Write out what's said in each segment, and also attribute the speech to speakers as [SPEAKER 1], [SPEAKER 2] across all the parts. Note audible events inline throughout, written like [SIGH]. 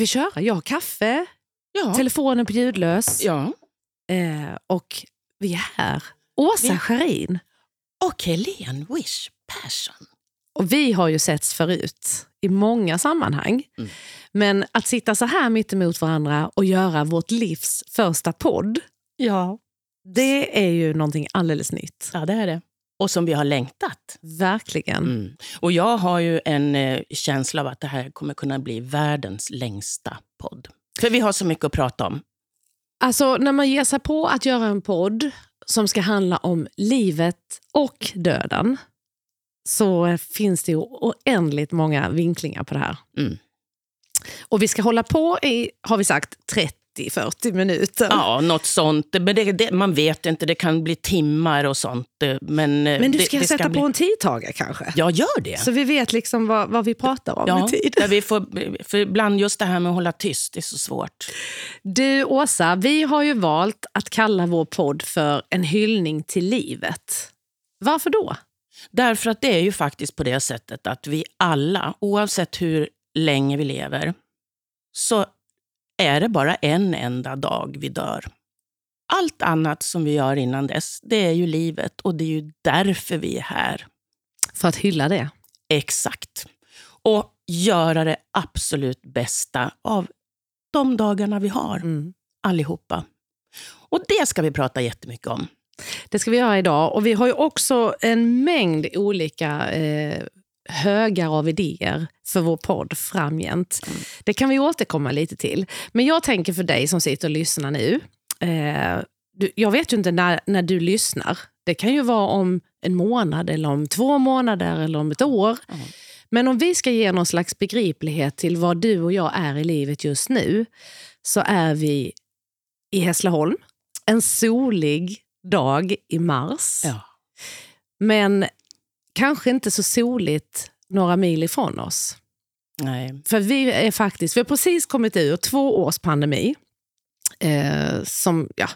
[SPEAKER 1] Vi köra? Jag har kaffe,
[SPEAKER 2] Ja.
[SPEAKER 1] telefonen på ljudlös
[SPEAKER 2] ja.
[SPEAKER 1] eh, och vi är här. Åsa
[SPEAKER 2] Vi-
[SPEAKER 1] Scharin.
[SPEAKER 2] Och Helene Wish Persson.
[SPEAKER 1] Och vi har ju setts förut i många sammanhang.
[SPEAKER 2] Mm.
[SPEAKER 1] Men att sitta så här mitt emot varandra och göra vårt livs första podd,
[SPEAKER 2] Ja.
[SPEAKER 1] det är ju någonting alldeles nytt.
[SPEAKER 2] ja, det är det. Och som vi har längtat.
[SPEAKER 1] Verkligen.
[SPEAKER 2] Mm. Och jag har ju en eh, känsla av att det här kommer kunna bli världens längsta podd. För vi har så mycket att prata om.
[SPEAKER 1] Alltså när man ger sig på att göra en podd som ska handla om livet och döden så finns det ju oändligt många vinklingar på det här.
[SPEAKER 2] Mm.
[SPEAKER 1] Och vi ska hålla på i, har vi sagt, 30-40 minuter.
[SPEAKER 2] Ja, något sånt. Men det, det, man vet inte, det kan bli timmar och sånt. Men, eh,
[SPEAKER 1] Men du ska
[SPEAKER 2] det
[SPEAKER 1] sätta
[SPEAKER 2] bli...
[SPEAKER 1] på en tidtagare kanske?
[SPEAKER 2] Ja, gör det.
[SPEAKER 1] Så vi vet liksom vad, vad vi pratar om
[SPEAKER 2] Ja,
[SPEAKER 1] i tid.
[SPEAKER 2] där vi får, för ibland just det här med att hålla tyst, det är så svårt.
[SPEAKER 1] Du Åsa, vi har ju valt att kalla vår podd för En hyllning till livet. Varför då?
[SPEAKER 2] Därför att det är ju faktiskt på det sättet att vi alla, oavsett hur länge vi lever, så är det bara en enda dag vi dör. Allt annat som vi gör innan dess, det är ju livet och det är ju därför vi är här.
[SPEAKER 1] För att hylla det.
[SPEAKER 2] Exakt. Och göra det absolut bästa av de dagarna vi har,
[SPEAKER 1] Mm.
[SPEAKER 2] allihopa. Och det ska vi prata jättemycket om.
[SPEAKER 1] Det ska vi göra idag. Och vi har ju också en mängd olika eh, högar av idéer för vår podd framgent. Det kan vi återkomma lite till. Men jag tänker för dig som sitter och lyssnar nu. Eh, du, jag vet ju inte när, när du lyssnar. Det kan ju vara om en månad, eller om två månader eller om ett år.
[SPEAKER 2] Mm.
[SPEAKER 1] Men om vi ska ge någon slags begriplighet till vad du och jag är i livet just nu så är vi i Hässleholm. En solig dag i mars.
[SPEAKER 2] Ja.
[SPEAKER 1] Men kanske inte så soligt några mil ifrån oss.
[SPEAKER 2] Nej.
[SPEAKER 1] För vi är faktiskt, vi har precis kommit ur två års pandemi. Eh, som, ja,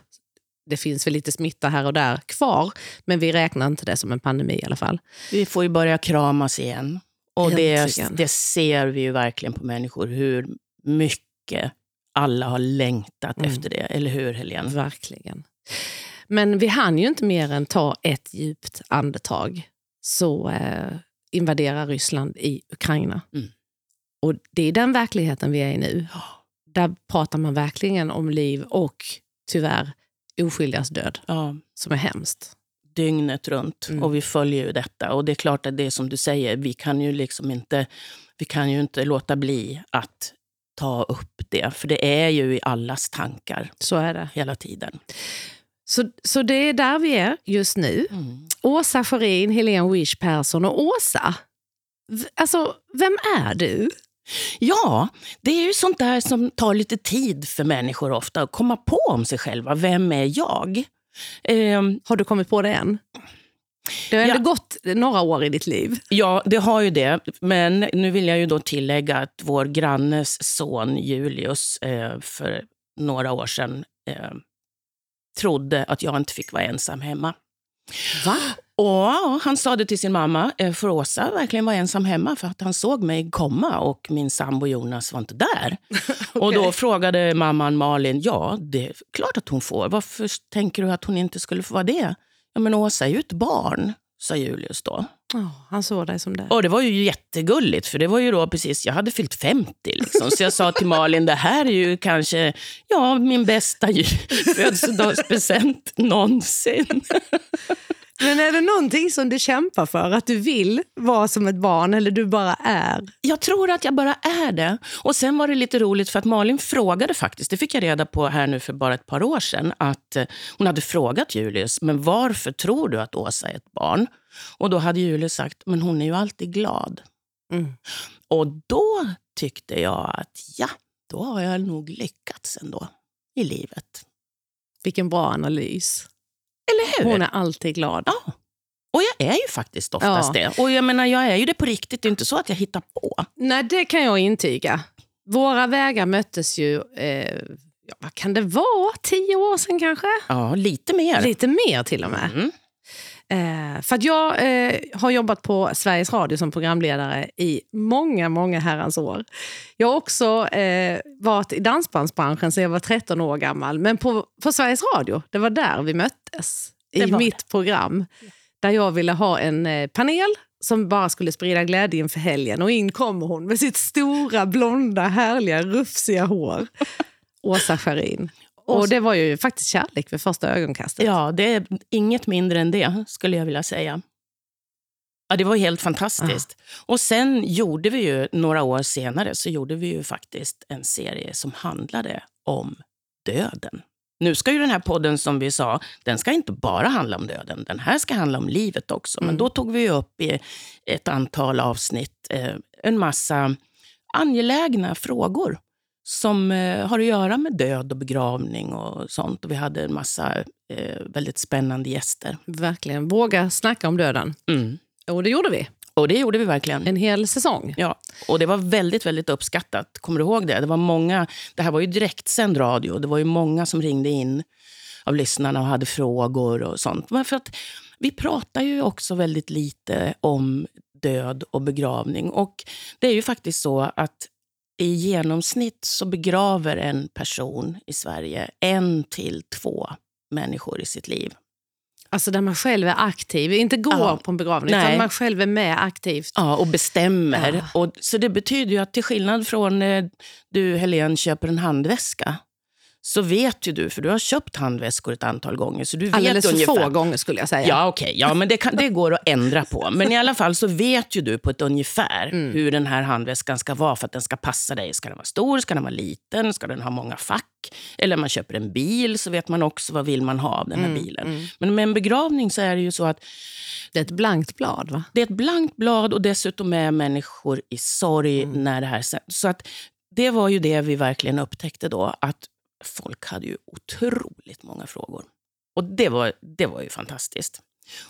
[SPEAKER 1] det finns väl lite smitta här och där kvar, men vi räknar inte det som en pandemi i alla fall.
[SPEAKER 2] Vi får ju börja kramas igen. Och det, det ser vi ju verkligen på människor, hur mycket alla har längtat
[SPEAKER 1] Mm.
[SPEAKER 2] efter det. Eller hur, Helene?
[SPEAKER 1] Verkligen. Men vi hann ju inte mer än ta ett djupt andetag så eh, invaderar Ryssland i Ukraina.
[SPEAKER 2] Mm.
[SPEAKER 1] Och det är den verkligheten vi är i nu. Där pratar man verkligen om liv och tyvärr oskyldigas död,
[SPEAKER 2] Ja,
[SPEAKER 1] som är hemskt.
[SPEAKER 2] dygnet runt.
[SPEAKER 1] Mm.
[SPEAKER 2] Och vi följer ju detta. Och det är klart att det är som du säger, vi kan ju liksom inte, vi kan ju inte låta bli att ta upp det. För det är ju i allas tankar
[SPEAKER 1] Så är det.
[SPEAKER 2] hela tiden.
[SPEAKER 1] Så, så det är där vi är just nu.
[SPEAKER 2] Mm.
[SPEAKER 1] Åsa Scharin, Helene Wish Persson och Åsa. Alltså, vem är du?
[SPEAKER 2] Ja, det är ju sånt där som tar lite tid för människor ofta. Att komma på om sig själva. Vem är jag? Ehm,
[SPEAKER 1] Har du kommit på det än? Det har ändå
[SPEAKER 2] Ja.
[SPEAKER 1] gått några år i ditt liv.
[SPEAKER 2] Ja, det har ju det. Men nu vill jag ju då tillägga att vår grannes son Julius eh, för några år sedan eh, trodde att jag inte fick vara ensam hemma.
[SPEAKER 1] Va?
[SPEAKER 2] Och Han sa det till sin mamma, eh, för Åsa verkligen var ensam hemma för att han såg mig komma och min sambo Jonas var inte där. [LAUGHS] Och då frågade mamman Malin, ja det är klart att hon får. Varför tänker du att hon inte skulle få vara det? Ja men Åsa är ju ett barn, sa Julius då.
[SPEAKER 1] Oh, han såg dig som det.
[SPEAKER 2] Och det var ju jättegulligt, för det var ju då precis, jag hade fyllt 50. Liksom. Så jag sa till Malin, det här är ju kanske ja, min bästa [LAUGHS] födelsedagspresent någonsin.
[SPEAKER 1] Men är det någonting som du kämpar för? Att du vill vara som ett barn eller du bara är?
[SPEAKER 2] Jag tror att jag bara är det. Och sen var det lite roligt för att Malin frågade faktiskt, det fick jag reda på här nu för bara ett par år sedan, att eh, hon hade frågat Julius, men varför tror du att Åsa är ett barn? Och då hade Julius sagt, men hon är ju alltid glad.
[SPEAKER 1] Mm.
[SPEAKER 2] Och då tyckte jag att ja, då har jag nog lyckats ändå i livet.
[SPEAKER 1] Vilken bra analys.
[SPEAKER 2] Eller hur?
[SPEAKER 1] Hon är alltid glad.
[SPEAKER 2] Ja. Och jag är ju faktiskt oftast
[SPEAKER 1] Ja.
[SPEAKER 2] det. Och jag menar, jag är ju det på riktigt, det är inte så att jag hittar på.
[SPEAKER 1] Nej, det kan jag intyga. Våra vägar möttes ju, eh, ja, vad kan det vara, tio år sedan kanske?
[SPEAKER 2] Ja, lite mer.
[SPEAKER 1] Lite mer till och med.
[SPEAKER 2] Mm.
[SPEAKER 1] Eh, för jag eh, har jobbat på Sveriges Radio som programledare i många, många herrans år. Jag har också eh, varit i dansbandsbranschen sedan jag var 13 år gammal. Men på, på Sveriges Radio, det var där vi möttes. I mitt program. Där jag ville ha en eh, panel som bara skulle sprida glädje inför helgen. Och in kommer hon med sitt stora, blonda, härliga, rufsiga hår. [LAUGHS] Åsa Scharin. Och det var ju faktiskt kärlek vid första ögonkastet.
[SPEAKER 2] Ja, det är inget mindre än det, skulle jag vilja säga. Ja, det var helt fantastiskt. Ja. Och sen gjorde vi ju, några år senare, så gjorde vi ju faktiskt en serie som handlade om döden. Nu ska ju den här podden, som vi sa, den ska inte bara handla om döden. Den här ska handla om livet också. Men mm. då tog vi upp i ett antal avsnitt eh, en massa angelägna frågor som eh, har att göra med död och begravning och sånt. Och vi hade en massa eh, väldigt spännande gäster.
[SPEAKER 1] Verkligen. Våga snacka om döden.
[SPEAKER 2] Mm.
[SPEAKER 1] Och det gjorde vi.
[SPEAKER 2] Och det gjorde vi verkligen.
[SPEAKER 1] En hel säsong.
[SPEAKER 2] Ja, och det var väldigt, väldigt uppskattat. Kommer du ihåg det? Det var många, det här var ju direktsänd radio. Det var ju många som ringde in av lyssnarna och hade frågor och sånt. Men för att vi pratar ju också väldigt lite om död och begravning. Och det är ju faktiskt så att i genomsnitt så begraver en person i Sverige en till två människor i sitt liv.
[SPEAKER 1] Alltså där man själv är aktiv, inte går ja. på en begravning, Nej. utan man själv är med aktivt.
[SPEAKER 2] Ja, och bestämmer. Ja. Och, så det betyder ju att till skillnad från eh, du Helene köper en handväska, så vet ju du, för du har köpt handväskor ett antal gånger. Så du vet
[SPEAKER 1] Alldeles
[SPEAKER 2] för
[SPEAKER 1] ungefär. få gånger skulle jag säga.
[SPEAKER 2] Ja, okej. Okay. Ja, men det, kan, det går att ändra på. Men i alla fall så vet ju du på ett ungefär mm. hur den här handväskan ska vara för att den ska passa dig. Ska den vara stor? Ska den vara liten? Ska den ha många fack? Eller man köper en bil så vet man också vad vill man ha av den här mm. bilen. Mm. Men med en begravning så är det ju så att
[SPEAKER 1] det är ett blankt blad va?
[SPEAKER 2] Det är ett blankt blad och dessutom är människor i sorg mm. när det här Så att det var ju det vi verkligen upptäckte då. Att folk hade ju otroligt många frågor. Och det var, det var ju fantastiskt.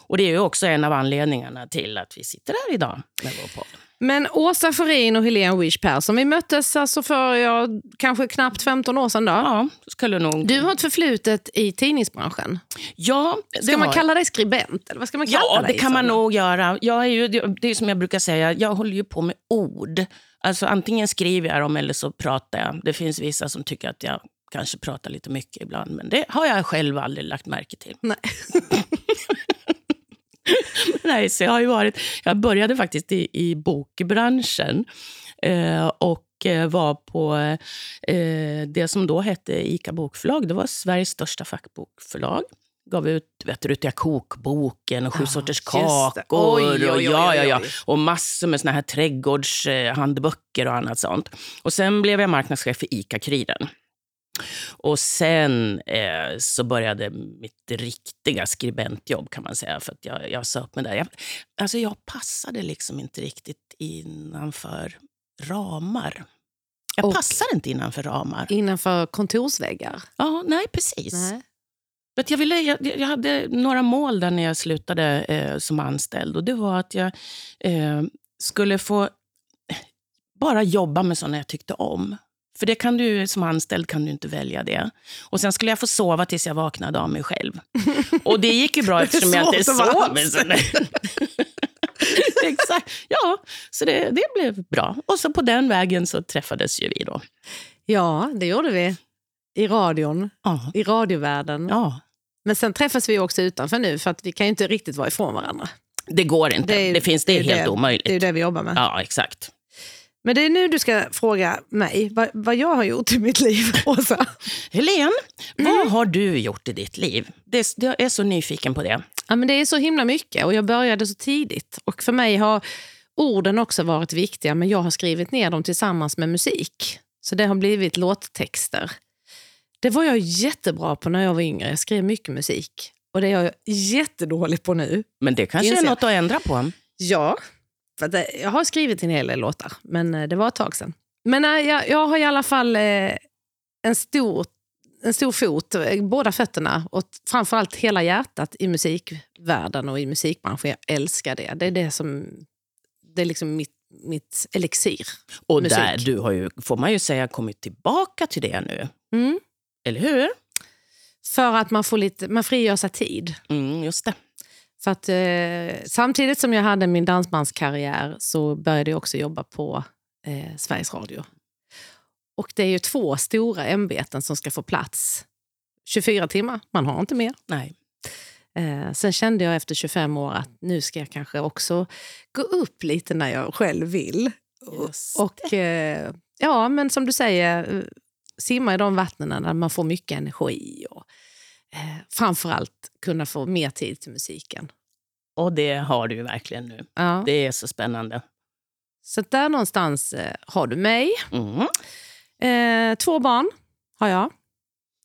[SPEAKER 2] Och det är ju också en av anledningarna till att vi sitter här idag med vår podd.
[SPEAKER 1] Men Åsa Farin och Helene Wish Persson, vi möttes alltså för ja, kanske knappt 15 år sedan. Då.
[SPEAKER 2] Ja, skulle nog...
[SPEAKER 1] Du har ett förflutet i tidningsbranschen.
[SPEAKER 2] Ja,
[SPEAKER 1] Ska man kalla dig skribent? Eller vad ska man kalla
[SPEAKER 2] ja,
[SPEAKER 1] dig
[SPEAKER 2] det kan man nog göra. Jag är ju, det är som jag brukar säga, jag håller ju på med ord. Alltså Antingen skriver jag dem eller så pratar jag. Det finns vissa som tycker att jag kanske pratar lite mycket ibland, men det har jag själv aldrig lagt märke till.
[SPEAKER 1] Nej. [LAUGHS]
[SPEAKER 2] Nej, så jag har ju varit... Jag började faktiskt i, i bokbranschen eh, och eh, var på eh, det som då hette ICA Bokförlag. Det var Sveriges största fackbokförlag gav ut vet du, kokboken och sju ah, sorters kakor. Oj, oj, oj, och, ja, ja, ja. och massor med såna här trädgårdshandböcker och annat sånt. Och Sen blev jag marknadschef för ICA-Kuriren. Och sen eh, så började mitt riktiga skribentjobb kan man säga. För att jag, jag upp mig där. Jag, alltså jag passade liksom inte riktigt innanför ramar. Jag och passade inte innanför ramar.
[SPEAKER 1] Innanför kontorsväggar?
[SPEAKER 2] Ja, nej precis. Nej. Jag, ville, jag, jag, hade några mål där när jag slutade eh, som anställd. Och Det var att jag eh, skulle få bara jobba med såna jag tyckte om. För det kan du som anställd kan du inte välja det. Och sen skulle jag få sova tills jag vaknade av mig själv. Och det gick ju bra [LAUGHS] eftersom jag inte sov. [LAUGHS] Exakt. Ja, så det, det blev bra. Och så på den vägen så träffades ju vi då.
[SPEAKER 1] Ja, det gjorde vi. I radion.
[SPEAKER 2] Ja.
[SPEAKER 1] I radiovärlden.
[SPEAKER 2] Ja.
[SPEAKER 1] Men sen träffas vi också utanför nu för att vi kan ju inte riktigt vara ifrån varandra.
[SPEAKER 2] Det går inte. Det, är, det finns, det är, det helt omöjligt.
[SPEAKER 1] Det är det vi jobbar med.
[SPEAKER 2] Ja, exakt.
[SPEAKER 1] Men det är nu du ska fråga mig vad, vad jag har gjort i mitt liv, [LAUGHS] Åsa.
[SPEAKER 2] Helene, mm. vad har du gjort i ditt liv? Det, jag är så nyfiken på det.
[SPEAKER 1] Ja, men det är så himla mycket och jag började så tidigt. Och för mig har orden också varit viktiga, men jag har skrivit ner dem tillsammans med musik. Så det har blivit låttexter. Det var jag jättebra på när jag var yngre. Jag skrev mycket musik. Och det är jag jättedålig på nu.
[SPEAKER 2] Men det kanske är något att ändra på?
[SPEAKER 1] Ja, för eh, jag har skrivit en hel del låtar, men eh, det var ett tag sedan. Men eh, jag, jag har i alla fall en stor, en stor fot, båda fötterna och framförallt hela hjärtat i musikvärlden och i musikbranschen. Jag älskar det. Det är det som det är liksom mitt, mitt elixir.
[SPEAKER 2] Och musik. där, du har ju, får man ju säga, kommit tillbaka till det nu.
[SPEAKER 1] Mm.
[SPEAKER 2] Eller hur?
[SPEAKER 1] För att man, får lite, man frigör sig tid.
[SPEAKER 2] Mm, just det.
[SPEAKER 1] För att, eh, samtidigt som jag hade min dansbandskarriär så började jag också jobba på eh, Sveriges Radio. Och det är ju två stora ämbeten som ska få plats. 24 timmar, man har inte mer.
[SPEAKER 2] Nej.
[SPEAKER 1] Eh, sen kände jag efter 25 år att nu ska jag kanske också gå upp lite när jag själv vill. Och eh, ja, men som du säger, eh, simma i de vattnen där man får mycket energi. Och eh, framförallt kunna få mer tid till musiken.
[SPEAKER 2] Och det har du ju verkligen nu.
[SPEAKER 1] Ja.
[SPEAKER 2] Det är så spännande.
[SPEAKER 1] Så där någonstans eh, har du mig.
[SPEAKER 2] Mm.
[SPEAKER 1] Eh, två barn har jag.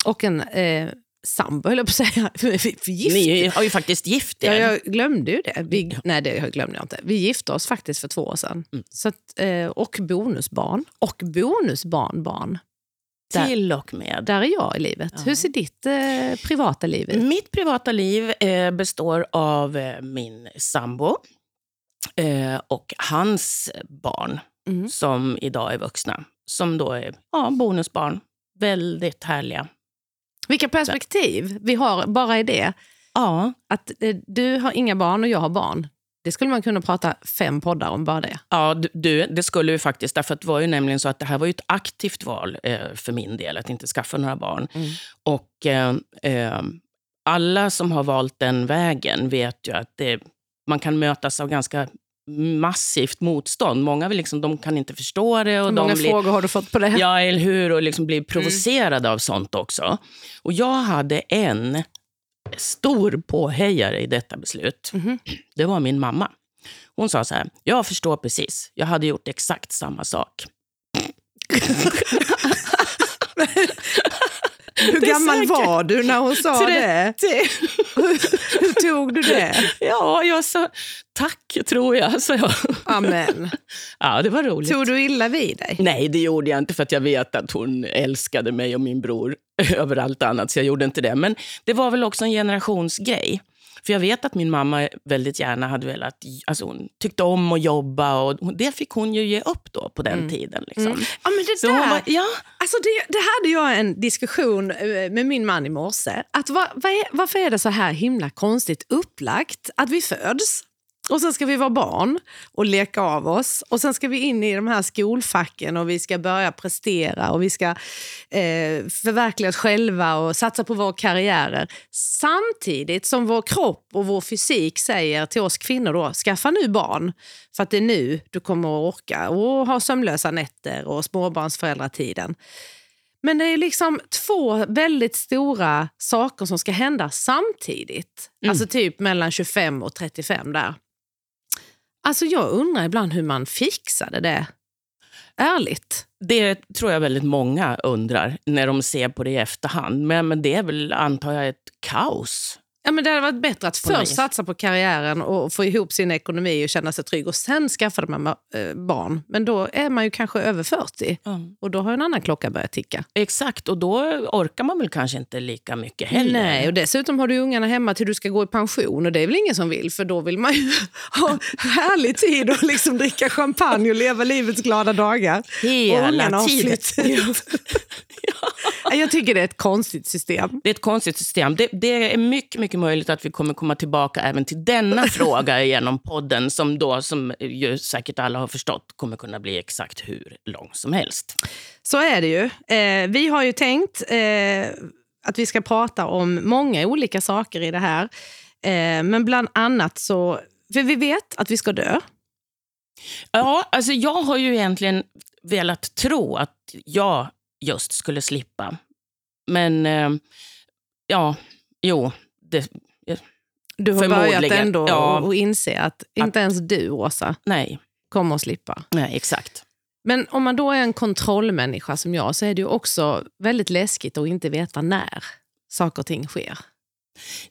[SPEAKER 1] Och en eh, sambo, höll jag på att säga. [LAUGHS]
[SPEAKER 2] Ni har ju faktiskt gift
[SPEAKER 1] Ja,
[SPEAKER 2] er.
[SPEAKER 1] jag glömde ju det. Vi, nej, det glömde jag inte. Vi gifte oss faktiskt för två år sedan.
[SPEAKER 2] Mm.
[SPEAKER 1] Så att, eh, och bonusbarn. Och bonusbarnbarn. Där,
[SPEAKER 2] Till och med.
[SPEAKER 1] där är jag i livet.
[SPEAKER 2] Ja.
[SPEAKER 1] Hur ser ditt eh, privata liv ut?
[SPEAKER 2] Mitt privata liv eh, består av eh, min sambo eh, och hans barn
[SPEAKER 1] Mm.
[SPEAKER 2] som idag är vuxna. Som då är ja, bonusbarn. Väldigt härliga.
[SPEAKER 1] Vilka perspektiv vi har bara i det.
[SPEAKER 2] Ja,
[SPEAKER 1] Att eh, du har inga barn och jag har barn. Det skulle man kunna prata fem poddar om bara det.
[SPEAKER 2] ja du- det skulle vi faktiskt. Därför att det var ju nämligen så att det här var ju ett aktivt val eh, för min del, att inte skaffa några barn.
[SPEAKER 1] Mm.
[SPEAKER 2] Och eh, eh, alla som har valt den vägen vet ju att det, man kan mötas av ganska massivt motstånd. Många vill liksom, de kan inte förstå det. Och
[SPEAKER 1] Hur
[SPEAKER 2] de
[SPEAKER 1] många
[SPEAKER 2] blir,
[SPEAKER 1] frågor har du fått på det?
[SPEAKER 2] Ja, eller hur? Och liksom blir provocerade av sånt också. Och jag hade en stor påhejare i detta beslut.
[SPEAKER 1] Mhm.
[SPEAKER 2] Det var min mamma. Hon sa så här, jag förstår precis. Jag hade gjort exakt samma sak. [LAUGHS] [LAUGHS] [LAUGHS]
[SPEAKER 1] Hur gammal
[SPEAKER 2] säkert.
[SPEAKER 1] var du när hon sa det? Hur tog du det?
[SPEAKER 2] Ja, jag sa tack, tror jag. Så jag.
[SPEAKER 1] Amen. [LAUGHS]
[SPEAKER 2] Ja, det var roligt.
[SPEAKER 1] Tog du illa vid dig?
[SPEAKER 2] Nej, det gjorde jag inte för att jag vet att hon älskade mig och min bror över allt annat. Så jag gjorde inte det. Men det var väl också en generationsgrej. För jag vet att min mamma väldigt gärna hade velat... Alltså hon tyckte om att jobba och det fick hon ju ge upp då på den tiden. Liksom.
[SPEAKER 1] Ja, men det där,
[SPEAKER 2] var, ja,
[SPEAKER 1] alltså det, det hade jag en diskussion eh, med min man i morse. Att va, vad är, varför är det så här himla konstigt upplagt att vi föds och sen ska vi vara barn och leka av oss. Och sen ska vi in i de här skolfacken och vi ska börja prestera och vi ska eh, förverkliga oss själva och satsa på våra karriärer. Samtidigt som vår kropp och vår fysik säger till oss kvinnor då, skaffa nu barn. För att det är nu du kommer att orka och ha sömnlösa nätter och småbarnsföräldratiden. Men det är liksom två väldigt stora saker som ska hända samtidigt.
[SPEAKER 2] Mm.
[SPEAKER 1] Alltså typ mellan 25 och 35 där. Alltså jag undrar ibland hur man fixade det. Ärligt.
[SPEAKER 2] det tror jag väldigt många undrar när de ser på det i efterhand. Men, men det är väl, antar jag, ett kaos.
[SPEAKER 1] Ja, men det hade varit bättre att först satsa på karriären och få ihop sin ekonomi och känna sig trygg och sen skaffade man eh, barn. Men då är man ju kanske över 40 och då har en annan klocka börjat ticka.
[SPEAKER 2] Exakt, och då orkar man väl kanske inte lika mycket heller.
[SPEAKER 1] Nej, och dessutom har du ungarna hemma till du ska gå i pension och det är väl ingen som vill för då vill man ju [LAUGHS] ha härlig tid och liksom dricka champagne och leva livets glada dagar.
[SPEAKER 2] Hela tiden. [LAUGHS]
[SPEAKER 1] flytt. Jag tycker det är ett konstigt system.
[SPEAKER 2] Det är ett konstigt system. Det, det är mycket, mycket möjligt att vi kommer komma tillbaka även till denna [LAUGHS] fråga genom podden som då, som ju säkert alla har förstått, kommer kunna bli exakt hur lång som helst.
[SPEAKER 1] Så är det ju. Eh, vi har ju tänkt eh, att vi ska prata om många olika saker i det här. Eh, men bland annat så... För vi vet att vi ska dö.
[SPEAKER 2] Ja, alltså jag har ju egentligen velat tro att jag just skulle slippa. Men eh, ja, jo. Det,
[SPEAKER 1] Du har börjat ändå
[SPEAKER 2] ja.
[SPEAKER 1] och, och inse att inte ens du, Åsa,
[SPEAKER 2] nej,
[SPEAKER 1] kommer att slippa.
[SPEAKER 2] nej, exakt.
[SPEAKER 1] Men om man då är en kontrollmänniska som jag så är det ju också väldigt läskigt att inte veta när saker och ting sker.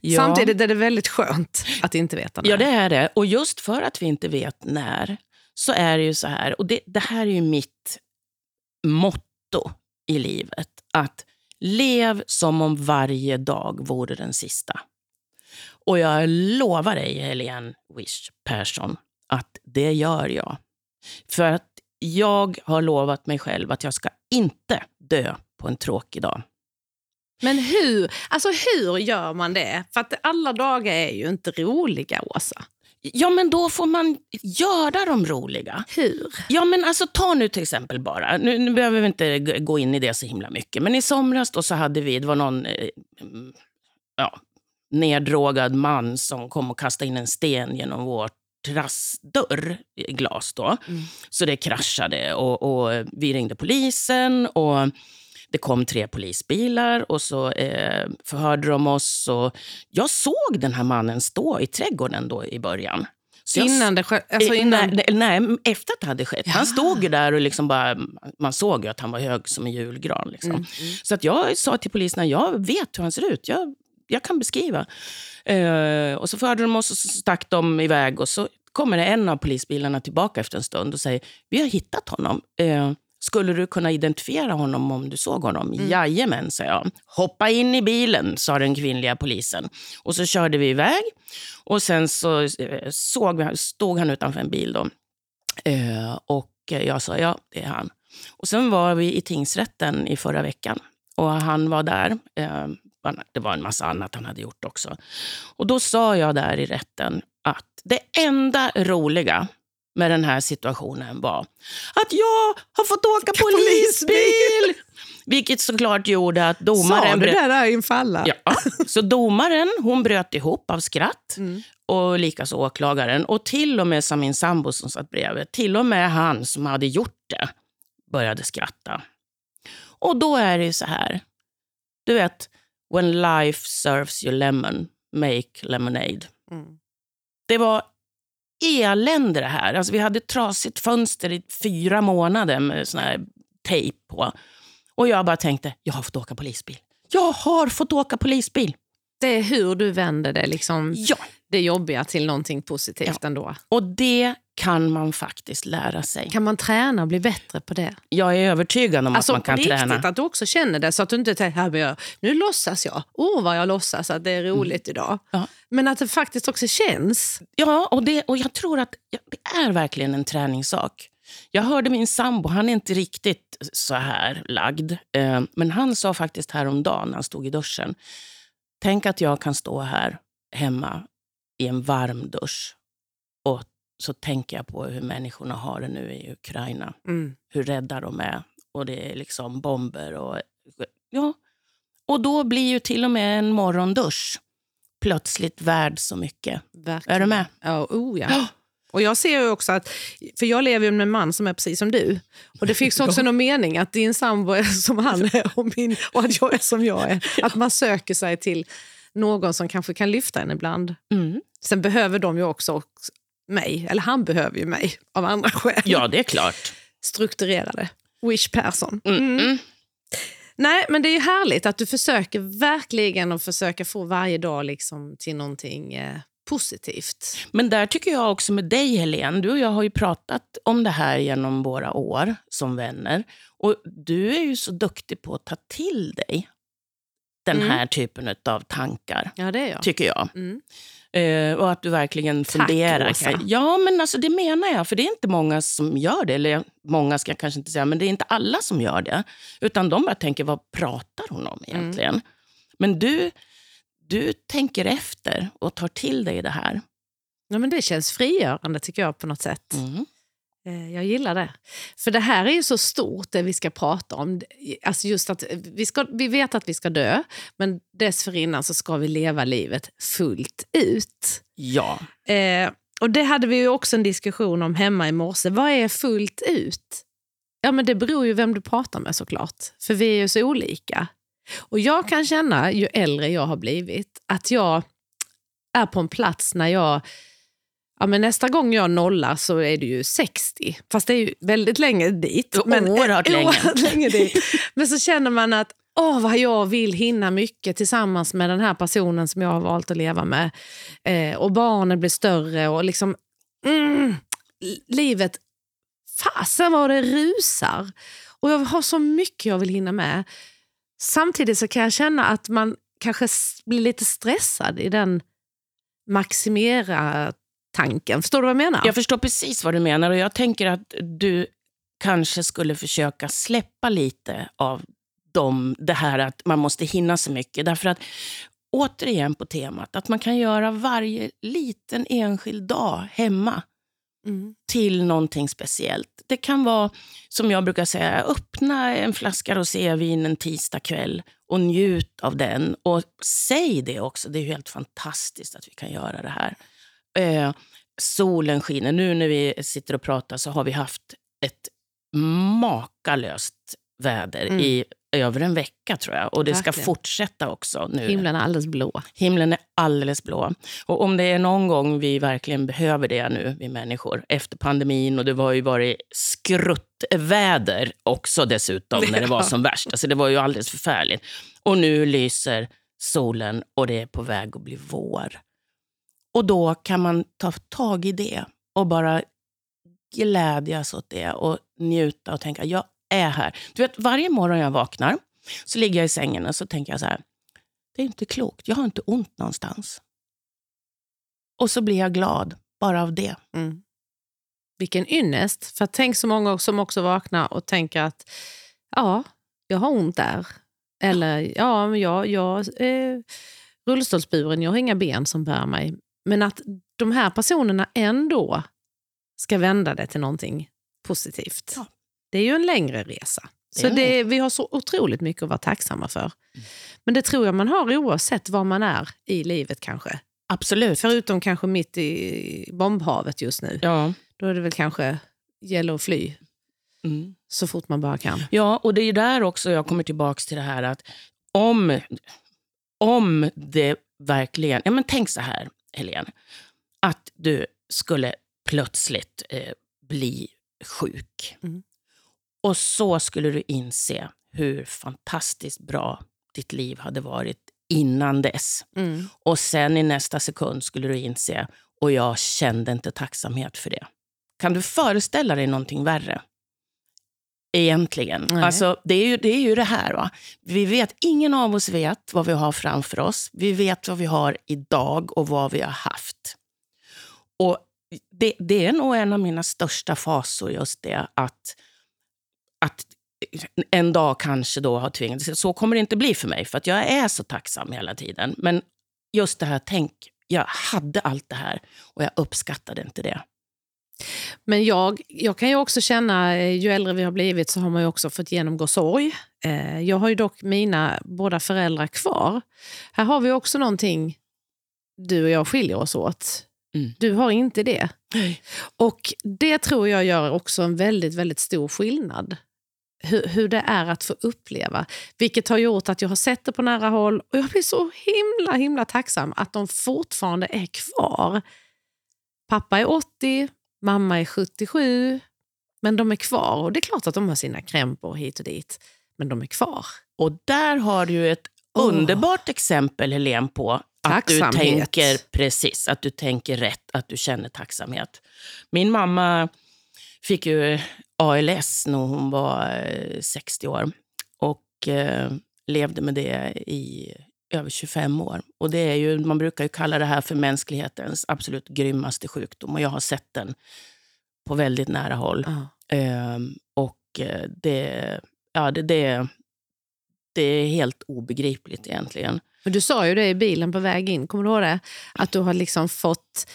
[SPEAKER 2] Ja.
[SPEAKER 1] Samtidigt är det väldigt skönt att inte veta när.
[SPEAKER 2] Ja, det är det. Och just för att vi inte vet när, så är det ju så här, och det, det här är ju mitt motto i livet, att lev som om varje dag vore den sista. Och jag lovar dig, Helene Wish Persson, att det gör jag. För att jag har lovat mig själv att jag ska inte dö på en tråkig dag.
[SPEAKER 1] Men hur, alltså hur gör man det? För att alla dagar är ju inte roliga, Åsa.
[SPEAKER 2] Ja, men då får man göra dem roliga.
[SPEAKER 1] Hur?
[SPEAKER 2] Ja, men alltså ta nu till exempel bara, nu, nu behöver vi inte gå in i det så himla mycket, men i somras då så hade vi, det var någon eh, mm, ja, neddrogad man som kom och kastade in en sten genom vår terrassdörr i glas då. Så det kraschade och, och vi ringde polisen och det kom tre polisbilar och så eh, förhörde de oss. Och jag såg den här mannen stå i trädgården då i början. Så
[SPEAKER 1] Innan det ske- alltså innan...
[SPEAKER 2] Nej, nej, efter att det hade skett.
[SPEAKER 1] Ja.
[SPEAKER 2] Han stod ju där och liksom bara, man såg ju att han var hög som en julgran. Liksom.
[SPEAKER 1] Mm,
[SPEAKER 2] Så att jag sa till poliserna, jag vet hur han ser ut. Jag, jag kan beskriva. Eh, och så förde de oss och så stack de iväg. Och så kommer det en av polisbilarna tillbaka efter en stund och säger, vi har hittat honom. Eh, skulle du kunna identifiera honom om du såg honom?
[SPEAKER 1] Mm.
[SPEAKER 2] Jajamän, sa jag. Hoppa in i bilen, sa den kvinnliga polisen. Och så körde vi iväg. Och sen så eh, såg vi, stod han utanför en bil. Då. Eh, och jag sa ja, det är han. Och sen var vi i tingsrätten i förra veckan. Och han var där. Eh, det var en massa annat han hade gjort också. Och då sa jag där i rätten att det enda roliga med den här situationen var att jag har fått åka [LAUGHS] polisbil. Vilket såklart gjorde att
[SPEAKER 1] Sa
[SPEAKER 2] domaren...
[SPEAKER 1] du
[SPEAKER 2] bröt-
[SPEAKER 1] det där inför alla?
[SPEAKER 2] Ja, så domaren hon bröt ihop av skratt
[SPEAKER 1] Mm.
[SPEAKER 2] och likaså åklagaren. Och till och med sa min sambo som satt bredvid, till och med han som hade gjort det började skratta. Och då är det ju så här, du vet, when life serves you lemon, make lemonade.
[SPEAKER 1] Mm.
[SPEAKER 2] Det var elände det här. Alltså, vi hade trasigt fönster i fyra månader med sån här tejp på. Och jag bara tänkte, jag har fått åka polisbil. Jag har fått åka polisbil.
[SPEAKER 1] Det är hur du vänder det, liksom,
[SPEAKER 2] Ja,
[SPEAKER 1] det jobbiga till någonting positivt ändå.
[SPEAKER 2] och det kan man faktiskt lära sig.
[SPEAKER 1] Kan man träna och bli bättre på det?
[SPEAKER 2] Jag är övertygad om
[SPEAKER 1] Alltså
[SPEAKER 2] att man kan träna.
[SPEAKER 1] att du också känner det så att du inte tänker här, men jag, nu låtsas jag. Åh vad jag låtsas att det är roligt idag.
[SPEAKER 2] Mm. Ja.
[SPEAKER 1] Men att det faktiskt också känns.
[SPEAKER 2] Ja, och, det, och jag tror att ja, det är verkligen en träningssak. Jag hörde min sambo, han är inte riktigt så här lagd. Eh, men han sa faktiskt häromdagen när han stod i duschen. Tänk att jag kan stå här hemma i en varm dusch. Och så tänker jag på hur människorna har det nu i Ukraina.
[SPEAKER 1] Mm.
[SPEAKER 2] Hur rädda de är. Och det är liksom bomber och... Ja. Och då blir ju till och med en morgondusch plötsligt värd så mycket.
[SPEAKER 1] Verkligen.
[SPEAKER 2] Är du med?
[SPEAKER 1] Ja, oh ja. [GASPS] Och jag ser ju också att, för jag lever ju med en man som är precis som du. Och det finns [LAUGHS] också någon mening att din sambo är som han är och, min, och att jag är som jag är. Att man söker sig till någon som kanske kan lyfta en ibland.
[SPEAKER 2] Mm.
[SPEAKER 1] Sen behöver de ju också mig, eller han behöver ju mig av andra skäl.
[SPEAKER 2] Ja, det är klart.
[SPEAKER 1] Strukturerade. Wish Persson.
[SPEAKER 2] Mm. Mm.
[SPEAKER 1] Nej, men det är ju härligt att du försöker verkligen och försöker få varje dag liksom till någonting eh, positivt.
[SPEAKER 2] Men där tycker jag också med dig, Helene. Du och jag har ju pratat om det här genom våra år som vänner. Och du är ju så duktig på att ta till dig den
[SPEAKER 1] Mm.
[SPEAKER 2] här typen av tankar,
[SPEAKER 1] Ja, det är jag.
[SPEAKER 2] tycker jag.
[SPEAKER 1] Mm.
[SPEAKER 2] Eh, och att du verkligen
[SPEAKER 1] Tack,
[SPEAKER 2] funderar.
[SPEAKER 1] Åsa.
[SPEAKER 2] Ja, men alltså det menar jag. För det är inte många som gör det. Eller många ska jag kanske inte säga, men det är inte alla som gör det. Utan de bara tänker, vad pratar hon om
[SPEAKER 1] Mm.
[SPEAKER 2] egentligen? Men du, du tänker efter och tar till dig det här.
[SPEAKER 1] Ja, men det känns frigörande tycker jag på något sätt.
[SPEAKER 2] Mm.
[SPEAKER 1] Eh, Jag gillar det. För det här är ju så stort det vi ska prata om. Alltså just att vi, ska, vi vet att vi ska dö, men dessförinnan så ska vi leva livet fullt ut.
[SPEAKER 2] Ja.
[SPEAKER 1] Eh, och det hade vi ju också en diskussion om hemma i morse. Vad är fullt ut? Ja, men det beror ju vem du pratar med såklart. För vi är ju så olika. Och jag kan känna, ju äldre jag har blivit, att jag är på en plats när jag... Ja, men nästa gång jag nollar så är det ju 60. Fast det är ju väldigt länge dit.
[SPEAKER 2] Oerhört [LAUGHS] länge.
[SPEAKER 1] oerhört länge dit. Men så känner man att åh, vad jag vill hinna mycket tillsammans med den här personen som jag har valt att leva med. Eh, och barnen blir större och liksom... Mm, livet, fasen vad det rusar. Och jag har så mycket jag vill hinna med. Samtidigt så kan jag känna att man kanske blir lite stressad i den maximera-tanken. Förstår du vad jag menar?
[SPEAKER 2] Jag förstår precis vad du menar och jag tänker att du kanske skulle försöka släppa lite av dem, det här att man måste hinna så mycket. Därför att återigen på temat att man kan göra varje liten enskild dag hemma
[SPEAKER 1] Mm.
[SPEAKER 2] till någonting speciellt. Det kan vara, som jag brukar säga, öppna en flaska rosévin en tisdag kväll och njut av den. Och säg det också, det är helt fantastiskt att vi kan göra det här. Eh, solen skiner. Nu när vi sitter och pratar så har vi haft ett makalöst väder
[SPEAKER 1] Mm.
[SPEAKER 2] i över en vecka tror jag. Och det ska
[SPEAKER 1] Verkligen.
[SPEAKER 2] fortsätta också nu.
[SPEAKER 1] Himlen är alldeles blå.
[SPEAKER 2] Himlen är alldeles blå. Och om det är någon gång vi verkligen behöver det nu, vi människor, efter pandemin och det var ju varit skruttväder också dessutom när det var som värst. Alltså det var ju alldeles förfärligt. Och nu lyser solen och det är på väg att bli vår. Och då kan man ta tag i det och bara glädjas åt det och njuta och tänka, jag är här. Du vet, varje morgon jag vaknar så ligger jag i sängen och så tänker jag så här, det är inte klokt. Jag har inte ont någonstans. Och så blir jag glad bara av det.
[SPEAKER 1] Mm. Vilken ynnest. För tänk så många som också vaknar och tänker att ja, jag har ont där. Eller ja, men jag, jag är rullstolsburen, jag har inga ben som bär mig. Men att de här personerna ändå ska vända det till någonting positivt.
[SPEAKER 2] Ja.
[SPEAKER 1] Det är ju en längre resa. Så
[SPEAKER 2] det.
[SPEAKER 1] det, vi har så otroligt mycket att vara tacksamma för. Men det tror jag man har oavsett var man är i livet kanske.
[SPEAKER 2] Absolut.
[SPEAKER 1] Förutom kanske mitt i bombhavet just nu.
[SPEAKER 2] Ja.
[SPEAKER 1] Då är det väl kanske gäller att fly
[SPEAKER 2] Mm.
[SPEAKER 1] så fort man bara kan.
[SPEAKER 2] ja, och det är där också jag kommer tillbaka till det här att om, om det verkligen... Ja, men tänk så här, Helene. Att du skulle plötsligt eh, bli sjuk.
[SPEAKER 1] Mm.
[SPEAKER 2] Och så skulle du inse hur fantastiskt bra ditt liv hade varit innan dess.
[SPEAKER 1] Mm.
[SPEAKER 2] Och sen i nästa sekund skulle du inse, och jag kände inte tacksamhet för det. Kan du föreställa dig någonting värre? Egentligen.
[SPEAKER 1] Nej.
[SPEAKER 2] Alltså, det, är ju, det är ju det här. Va? Vi vet, ingen av oss vet vad vi har framför oss. Vi vet vad vi har idag och vad vi har haft. Och det, det är nog en av mina största fasor, just det att, att en dag kanske då har tvingats... Så kommer det inte bli för mig, för att jag är så tacksam hela tiden. Men just det här, tänk, jag hade allt det här och jag uppskattade inte det.
[SPEAKER 1] Men jag, jag kan ju också känna, eh, ju äldre vi har blivit så har man ju också fått genomgå sorg. Eh, Jag har ju dock mina båda föräldrar kvar. Här har vi också någonting, du och jag skiljer oss åt.
[SPEAKER 2] Mm.
[SPEAKER 1] Du har inte det. Och det tror jag gör också en väldigt, väldigt stor skillnad. Hur, hur det är att få uppleva. Vilket har gjort att jag har sett det på nära håll och jag blir så himla, himla tacksam att de fortfarande är kvar. Pappa är 80, mamma är 77, men de är kvar. Och det är klart att de har sina krämpor hit och dit, men de är kvar.
[SPEAKER 2] Och där har du ju ett underbart exempel, Helene, på att du tänker precis, att du tänker rätt, att du känner tacksamhet. Min mamma fick ju ALS när hon var eh, 60 år och eh, levde med det i över 25 år. Och det är ju, man brukar ju kalla det här för mänsklighetens absolut grymmaste sjukdom och jag har sett den på väldigt nära håll. Ehm, och eh, det, ja, det, det, det är helt obegripligt egentligen.
[SPEAKER 1] Men du sa ju det i bilen på väg in, kommer du ihåg det? Att du har liksom fått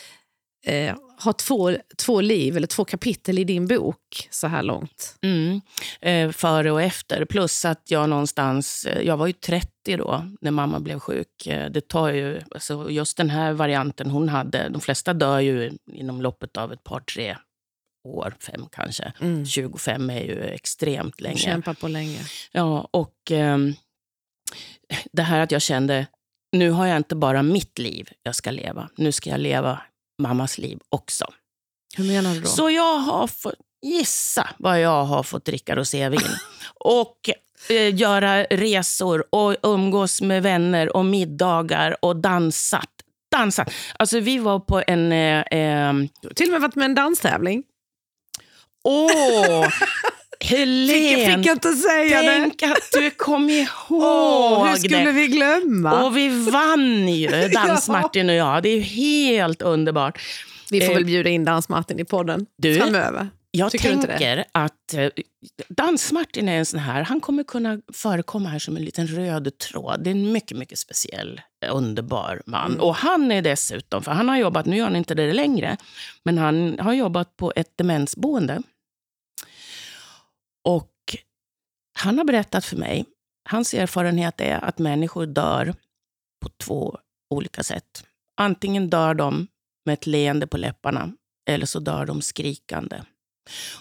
[SPEAKER 1] eh, ha två, två liv, eller två kapitel i din bok så här långt.
[SPEAKER 2] Mm. Eh, före och efter. Plus att jag någonstans, eh, jag var ju 30 då när mamma blev sjuk. Eh, det tar ju, alltså just den här varianten hon hade, de flesta dör ju inom loppet av ett par, tre år, fem kanske.
[SPEAKER 1] Mm.
[SPEAKER 2] 25 är ju extremt länge.
[SPEAKER 1] kämpar på länge.
[SPEAKER 2] Ja, och ehm, det här att jag kände, nu har jag inte bara mitt liv jag ska leva. Nu ska jag leva mammas liv också.
[SPEAKER 1] Hur menar du då?
[SPEAKER 2] Så jag har fått, gissa vad jag har fått dricka rosévin. [LAUGHS] och eh, göra resor och umgås med vänner och middagar och dansat. Dansat. Alltså vi var på en... Eh,
[SPEAKER 1] har till och med varit med en danstävling.
[SPEAKER 2] åh! [LAUGHS] Helene!
[SPEAKER 1] Fick jag inte säga det?
[SPEAKER 2] Tänk att du kom ihåg
[SPEAKER 1] Åh, hur skulle
[SPEAKER 2] det.
[SPEAKER 1] vi glömma?
[SPEAKER 2] Och vi vann ju, [LAUGHS] Dans-Martin och jag. Det är helt underbart.
[SPEAKER 1] vi får
[SPEAKER 2] eh,
[SPEAKER 1] väl bjuda in Dans-Martin i podden
[SPEAKER 2] du?
[SPEAKER 1] framöver.
[SPEAKER 2] Jag
[SPEAKER 1] Tycker
[SPEAKER 2] tänker att eh, Dans-Martin är en sån här, han kommer kunna förekomma här som en liten röd tråd. Det är en mycket, mycket speciell, eh, underbar man.
[SPEAKER 1] Mm.
[SPEAKER 2] Och han är dessutom, för han har jobbat, nu gör han inte det längre, men han har jobbat på ett demensboende. Och han har berättat för mig, hans erfarenhet är att människor dör på två olika sätt. Antingen dör de med ett leende på läpparna eller så dör de skrikande.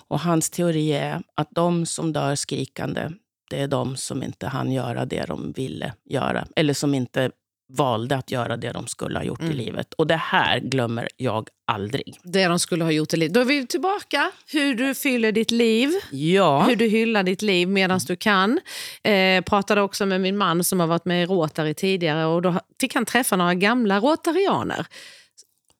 [SPEAKER 2] Och hans teori är att de som dör skrikande, det är de som inte hann göra det de ville göra. Eller som inte valde att göra det de skulle ha gjort
[SPEAKER 1] Mm.
[SPEAKER 2] i livet. Och det här glömmer jag aldrig.
[SPEAKER 1] Det de skulle ha gjort i livet. Då är vi tillbaka. Hur du fyller ditt liv.
[SPEAKER 2] Ja,
[SPEAKER 1] Hur du hyllar ditt liv medan du kan. Eh, pratade också med min man som har varit med i Rotary tidigare och då fick han träffa några gamla rotarianer.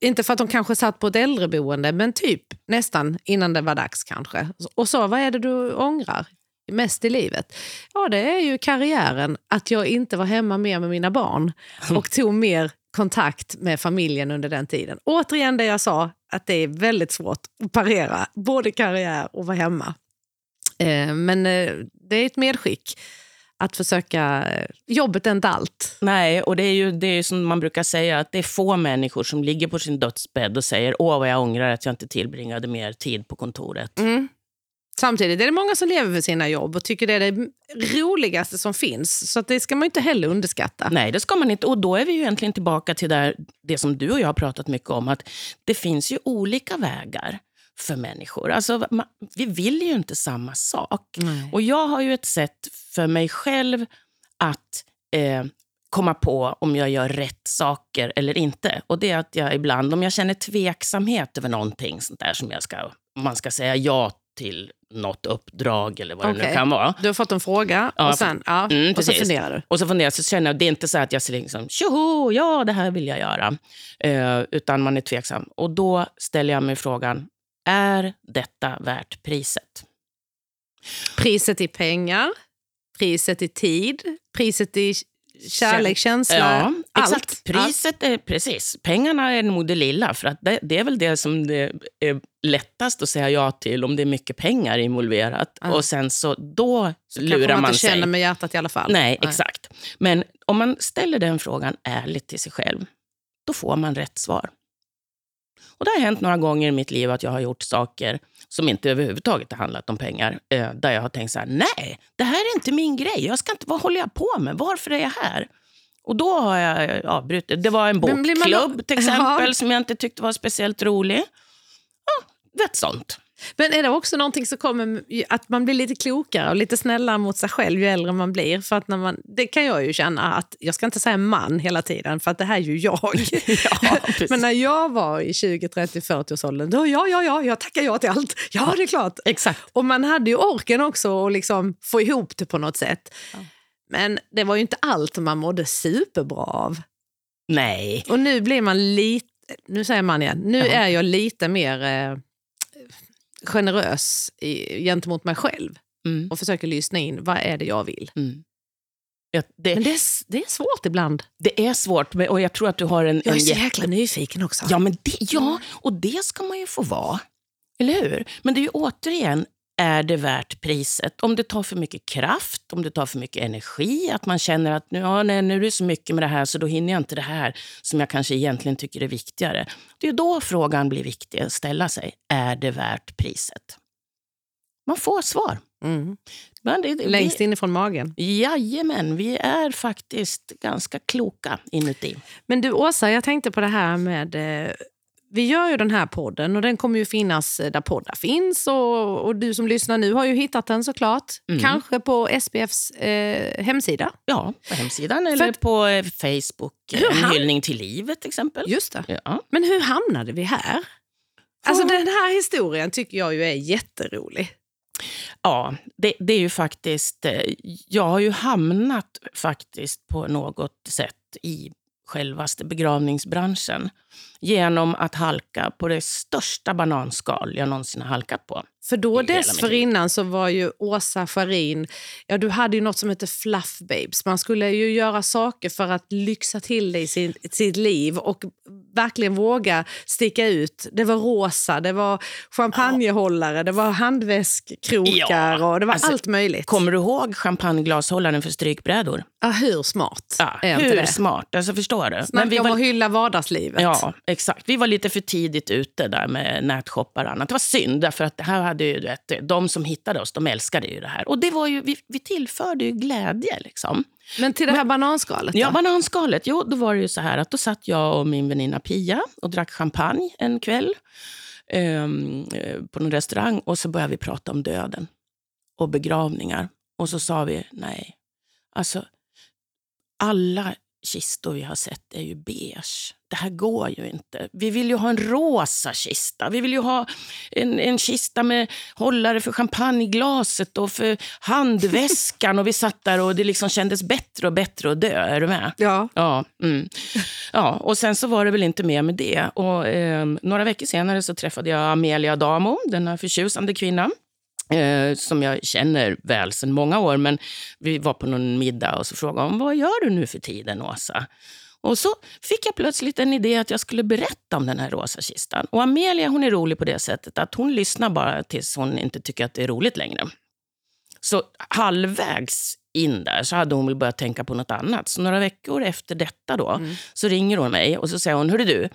[SPEAKER 1] Inte för att de kanske satt på ett äldreboende, men typ nästan innan det var dags kanske. Och sa, vad är det du ångrar mest i livet? Ja, det är ju karriären. Att jag inte var hemma mer med mina barn och tog mer kontakt med familjen under den tiden. Återigen det jag sa, att det är väldigt svårt att parera både karriär och vara hemma. Eh, men eh, det är ett medskick att försöka... eh, Jobbet är inte allt.
[SPEAKER 2] nej, och det är ju det är som man brukar säga, att det är få människor som ligger på sin dödsbädd och säger åh vad jag ångrar att jag inte tillbringade mer tid på kontoret.
[SPEAKER 1] Mm. Samtidigt är det många som lever för sina jobb och tycker det är det roligaste som finns. Så det ska man inte heller underskatta.
[SPEAKER 2] Nej, det ska man inte. Och då är vi ju egentligen tillbaka till där, det som du och jag har pratat mycket om, att det finns ju olika vägar för människor. Alltså, ma- vi vill ju inte samma sak.
[SPEAKER 1] Nej.
[SPEAKER 2] Och jag har ju ett sätt för mig själv att eh, komma på om jag gör rätt saker eller inte. Och det är att jag ibland, om jag känner tveksamhet över någonting sånt där som jag ska, man ska säga ja till något uppdrag eller vad det
[SPEAKER 1] Okej.
[SPEAKER 2] nu kan vara.
[SPEAKER 1] Du har fått en fråga
[SPEAKER 2] Ja,
[SPEAKER 1] och sen, ja,
[SPEAKER 2] Mm,
[SPEAKER 1] och så funderar du.
[SPEAKER 2] Och så funderar jag, så känner jag, det är inte så att jag säger liksom, tjoho, ja det här vill jag göra. Eh, utan man är tveksam. Och då ställer jag mig frågan, är detta värt priset?
[SPEAKER 1] Priset i pengar, priset i tid, priset i kärlek, känsla.
[SPEAKER 2] Ja,
[SPEAKER 1] allt.
[SPEAKER 2] exakt. Priset är precis. Pengarna är nog det lilla. För att det, det är väl det som det är lättast att säga ja till om det är mycket pengar involverat.
[SPEAKER 1] Ja.
[SPEAKER 2] Och sen så då
[SPEAKER 1] Kanske
[SPEAKER 2] lurar
[SPEAKER 1] man
[SPEAKER 2] man
[SPEAKER 1] inte
[SPEAKER 2] sig.
[SPEAKER 1] känner med hjärtat i alla fall.
[SPEAKER 2] Nej, exakt. Men om man ställer den frågan ärligt till sig själv, då får man rätt svar. Och Det har hänt några gånger i mitt liv att jag har gjort saker som inte överhuvudtaget har handlat om pengar. Eh, där jag har tänkt så här, nej, det här är inte min grej. Jag ska inte, vad håller jag på med? Varför är jag här? Och då har jag avbrutit. Det var en
[SPEAKER 1] blir man-
[SPEAKER 2] bokklubb till [LAUGHS] exempel
[SPEAKER 1] Ja.
[SPEAKER 2] som jag inte tyckte var speciellt rolig. Ja, vet sånt.
[SPEAKER 1] Men är det också någonting som kommer att man blir lite klokare och lite snällare mot sig själv ju äldre man blir? För att när man, det kan jag ju känna att, jag ska inte säga man hela tiden för att det här är ju jag. [LAUGHS]
[SPEAKER 2] Ja.
[SPEAKER 1] Men när jag var i 20, 30, 40-årsåldern, då ja, ja, ja, jag tackar ja till allt. Ja, det är klart.
[SPEAKER 2] Exakt.
[SPEAKER 1] Och man hade ju orken också att liksom få ihop det på något sätt. Men det var ju inte allt man mådde superbra av.
[SPEAKER 2] Nej.
[SPEAKER 1] Och nu blir man lite, nu säger man igen, nu
[SPEAKER 2] Ja.
[SPEAKER 1] är jag lite mer eh, generös i, gentemot mig själv
[SPEAKER 2] Mm.
[SPEAKER 1] och försöker lyssna in, vad är det jag vill?
[SPEAKER 2] Mm. Ja, det,
[SPEAKER 1] Men det är, det är svårt ibland.
[SPEAKER 2] det är svårt och jag tror att du har en...
[SPEAKER 1] Jag är
[SPEAKER 2] en
[SPEAKER 1] så
[SPEAKER 2] jätte-
[SPEAKER 1] jäkla nyfiken också.
[SPEAKER 2] Ja, men det, ja, och det ska man ju få vara. Eller hur? Men det är ju återigen, är det värt priset? Om det tar för mycket kraft, om det tar för mycket energi, att man känner att nu, ja, nej, nu är det så mycket med det här så då hinner jag inte det här som jag kanske egentligen tycker är viktigare. Det är då frågan blir viktig att ställa sig. Är det värt priset? Man får svar.
[SPEAKER 1] Mm.
[SPEAKER 2] Men det, det,
[SPEAKER 1] Längst inifrån magen.
[SPEAKER 2] Jajamän, vi är faktiskt ganska kloka inuti.
[SPEAKER 1] Men du Åsa, jag tänkte på det här med... Eh, vi gör ju den här podden och den kommer ju finnas eh, där poddar finns. Och, och du som lyssnar nu har ju hittat den såklart.
[SPEAKER 2] Mm.
[SPEAKER 1] Kanske på SPFs eh, hemsida.
[SPEAKER 2] Ja, på hemsidan eller
[SPEAKER 1] att-
[SPEAKER 2] på eh, Facebook.
[SPEAKER 1] Hur
[SPEAKER 2] En hyllning till livet till exempel.
[SPEAKER 1] Just det.
[SPEAKER 2] Ja.
[SPEAKER 1] Men hur hamnade vi här? Alltså den här historien tycker jag ju är jätterolig.
[SPEAKER 2] Ja, det, det är ju faktiskt... eh, Jag har ju hamnat faktiskt på något sätt i självaste begravningsbranschen genom att halka på det största bananskal jag någonsin har halkat på.
[SPEAKER 1] För då dessförinnan så var ju Åsa Scharin, ja du hade ju något som heter fluff babes. Man skulle ju göra saker för att lyxa till i sin, sitt liv och verkligen våga sticka ut. Det var rosa, det var champagnehållare, det var handväskkrokar
[SPEAKER 2] Ja,
[SPEAKER 1] och det var
[SPEAKER 2] alltså,
[SPEAKER 1] allt möjligt.
[SPEAKER 2] Kommer du ihåg champagneglashållaren för strykbrädor?
[SPEAKER 1] Ja, hur smart
[SPEAKER 2] Ja,
[SPEAKER 1] är inte
[SPEAKER 2] hur
[SPEAKER 1] det?
[SPEAKER 2] smart? Alltså, förstår du?
[SPEAKER 1] Snacka om
[SPEAKER 2] var,
[SPEAKER 1] att hylla vardagslivet.
[SPEAKER 2] Ja, exakt. Vi var lite för tidigt ute där med nätshoppar och annat. Det var synd, därför att det här hade ju, vet, de som hittade oss, de älskade ju det här. Och det var ju, vi, vi tillförde ju glädje. Liksom.
[SPEAKER 1] Men till det här bananskalet då?
[SPEAKER 2] Ja, bananskalet. Jo, då var det ju så här att då satt jag och min väninna Pia och drack champagne en kväll ehm, eh, på någon restaurang. Och så började vi prata om döden och begravningar. Och så sa vi, nej, alltså alla kistor vi har sett är ju beige. Det här går ju inte. Vi vill ju ha en rosa kista. Vi vill ju ha en, en kista med hållare för champagneglaset och för handväskan. och vi satt där och det liksom kändes bättre och bättre att dö. Är du med?
[SPEAKER 1] Ja.
[SPEAKER 2] Ja, mm. ja, och sen så var det väl inte mer med det. Och, eh, några veckor senare så träffade jag Amelia Damo, denna förtjusande kvinna. Eh, som jag känner väl sedan många år. Men vi var på någon middag och så frågade hon, vad gör du nu för tiden Åsa? Och så fick jag plötsligt en idé att jag skulle berätta om den här rosa kistan. Och Amelia hon är rolig på det sättet att hon lyssnar bara tills hon inte tycker att det är roligt längre. Så halvvägs in där så hade hon väl börjat tänka på något annat. Så några veckor efter detta då, så ringer hon mig och så säger hon, hörru du,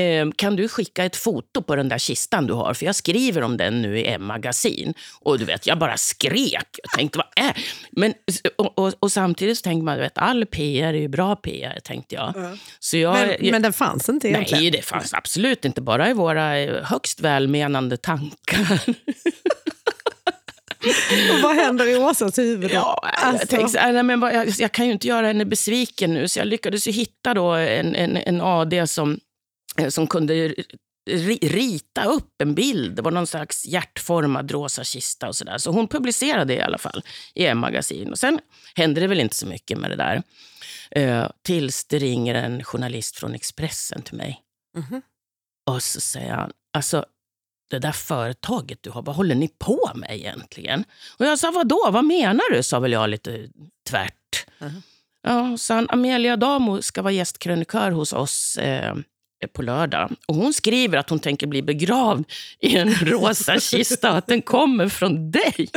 [SPEAKER 2] eh, kan du skicka ett foto på den där kistan du har? För jag skriver om den nu i M-magasin. Och du vet, jag bara skrek. Jag tänkte, vad är... Men, och, och, och samtidigt så tänkte man, du vet, all PR är ju bra PR, tänkte jag. Så jag,
[SPEAKER 1] Men,
[SPEAKER 2] jag
[SPEAKER 1] men den fanns inte egentligen?
[SPEAKER 2] Nej, det fanns absolut inte. Bara i våra eh, högst välmenande tankar. [LAUGHS]
[SPEAKER 1] Och vad händer i Åsas huvud då?
[SPEAKER 2] Ja, jag,
[SPEAKER 1] Alltså.
[SPEAKER 2] tänkte, så här, nej, men jag, jag kan ju inte göra henne besviken nu, så jag lyckades ju hitta då en, en, en AD som, eh, som kunde ri, rita upp en bild. Det var någon slags hjärtformad rosa kista och sådär. Så hon publicerade det i alla fall i M-magasin. Och sen hände det väl inte så mycket med det där. Eh, tills det ringer en journalist från Expressen till mig.
[SPEAKER 1] Mhm.
[SPEAKER 2] Och så säger han, alltså det där företaget du har, vad håller ni på med egentligen? Och jag sa, vadå, vad menar du? sa väl jag lite tvärt.
[SPEAKER 1] Mhm.
[SPEAKER 2] Ja, sa han, Amelia Damo ska vara gästkrönikör hos oss eh, på lördag. Och hon skriver att hon tänker bli begravd i en [LAUGHS] rosa kista och att den kommer från dig.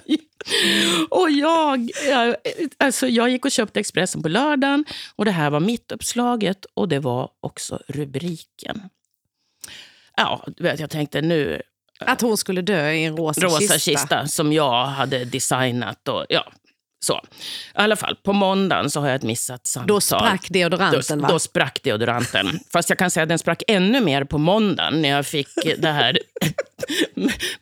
[SPEAKER 2] Och jag, jag, alltså jag gick och köpte Expressen på lördagen och det här var mitt uppslaget och det var också rubriken. Ja, jag tänkte nu,
[SPEAKER 1] Att hon skulle dö i en rosa,
[SPEAKER 2] rosa kista. som jag hade designat. Och, ja, så. I alla fall, på måndagen så har jag ett missat samtal.
[SPEAKER 1] Då sprack deodoranten
[SPEAKER 2] Då,
[SPEAKER 1] va?
[SPEAKER 2] då sprack deodoranten. Fast jag kan säga att den sprack ännu mer på måndagen när jag fick det här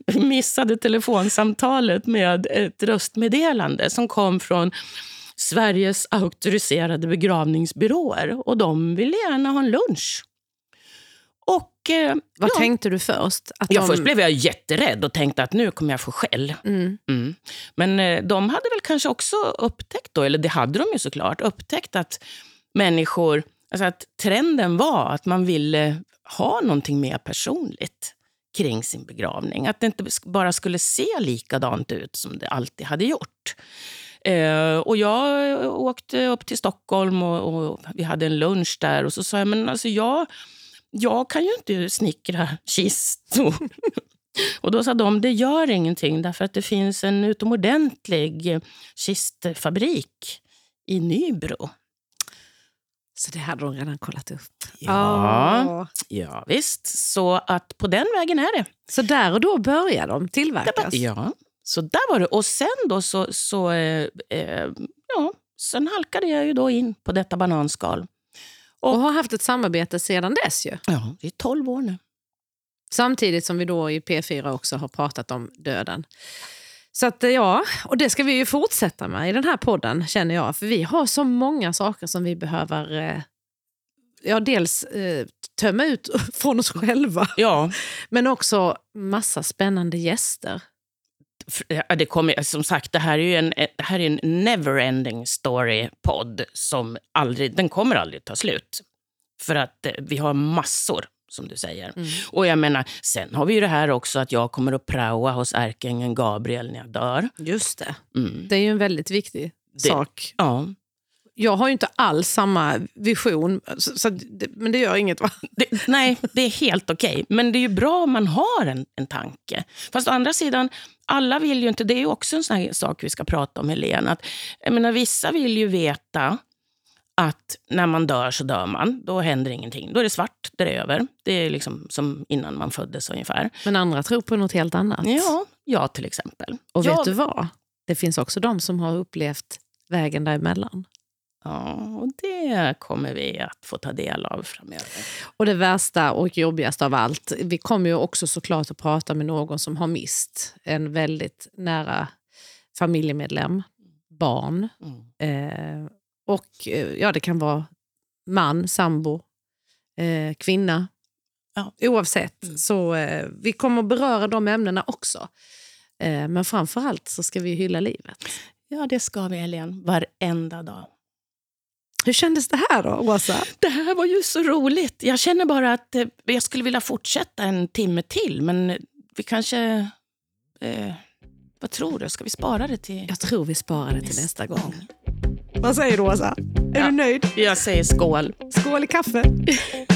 [SPEAKER 2] [LAUGHS] missade telefonsamtalet med ett röstmeddelande som kom från Sveriges auktoriserade begravningsbyråer. Och de ville gärna ha en lunch. Och, eh,
[SPEAKER 1] Vad
[SPEAKER 2] ja,
[SPEAKER 1] tänkte du först? Att
[SPEAKER 2] Ja,
[SPEAKER 1] de...
[SPEAKER 2] först blev jag jätterädd och tänkte att nu kommer jag få skäll.
[SPEAKER 1] Mm.
[SPEAKER 2] Mm. Men eh, de hade väl kanske också upptäckt, då, eller det hade de ju såklart, upptäckt att människor, alltså att trenden var att man ville ha någonting mer personligt kring sin begravning. Att det inte bara skulle se likadant ut som det alltid hade gjort. Eh, och jag åkte upp till Stockholm och, och vi hade en lunch där och så sa jag, men alltså jag, jag kan ju inte snickra kistor. [LAUGHS] Och då sa de, det gör ingenting därför att det finns en utomordentlig kistfabrik i Nybro.
[SPEAKER 1] Så det hade de redan kollat upp.
[SPEAKER 2] Ja, ja visst. Så att på den vägen är det.
[SPEAKER 1] Så där och då började de tillverkas?
[SPEAKER 2] Ja, så där var det. Och sen då så, så eh, eh, ja, sen halkade jag ju då in på detta bananskal.
[SPEAKER 1] Och har haft ett samarbete sedan dess ju.
[SPEAKER 2] Ja, det är 12 år nu.
[SPEAKER 1] Samtidigt som vi då i P4 också har pratat om döden. Så att ja, och det ska vi ju fortsätta med i den här podden känner jag. För vi har så många saker som vi behöver eh, ja, dels eh, tömma ut [LAUGHS] från oss själva.
[SPEAKER 2] Ja,
[SPEAKER 1] Men också massa spännande gäster.
[SPEAKER 2] Det kommer, som sagt, det här är ju en, det här är en never-ending story-podd som aldrig, den kommer aldrig ta slut. För att eh, vi har massor som du säger. Mm. Och jag menar, Sen har vi ju det här också att jag kommer att praoa hos ärkeängeln Gabriel när jag dör.
[SPEAKER 1] Just det. Mm. Det är ju en väldigt viktig det, sak. Ja jag har ju inte alls samma vision, så, så det, men det gör inget va?
[SPEAKER 2] Det, nej, det är helt okej. Okay. Men det är ju bra om man har en, en tanke. Fast å andra sidan, alla vill ju inte... Det är också en sån sak vi ska prata om, Helena. Att, jag menar, vissa vill ju veta att när man dör så dör man. Då händer ingenting. Då är det svart, det är över. Det är liksom som innan man föddes ungefär.
[SPEAKER 1] Men andra tror på något helt annat.
[SPEAKER 2] Ja, jag till exempel.
[SPEAKER 1] Och vet du vad? Det finns också de som har upplevt vägen däremellan.
[SPEAKER 2] Ja, och det kommer vi att få ta del av framöver.
[SPEAKER 1] Och det värsta och jobbigaste av allt, vi kommer ju också såklart att prata med någon som har mist en väldigt nära familjemedlem, barn. Mm. Eh, och eh, ja, det kan vara man, sambo, eh, kvinna. Ja. Oavsett. Mm. Så eh, vi kommer att beröra de ämnena också. Eh, men framför allt så ska vi hylla livet.
[SPEAKER 2] Ja, det ska vi, Helene. Varenda dag.
[SPEAKER 1] Hur kändes det här då, Åsa?
[SPEAKER 2] Det här var ju så roligt. Jag känner bara att eh, jag skulle vilja fortsätta en timme till, men vi kanske... Eh, vad tror du? Ska vi spara det till...
[SPEAKER 1] Jag tror vi sparar det till nästa gång. Vad säger du, Åsa? Är ja. du nöjd?
[SPEAKER 2] Jag säger skål.
[SPEAKER 1] Skål i kaffe. [LAUGHS]